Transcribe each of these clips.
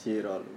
Chiralu.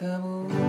Come.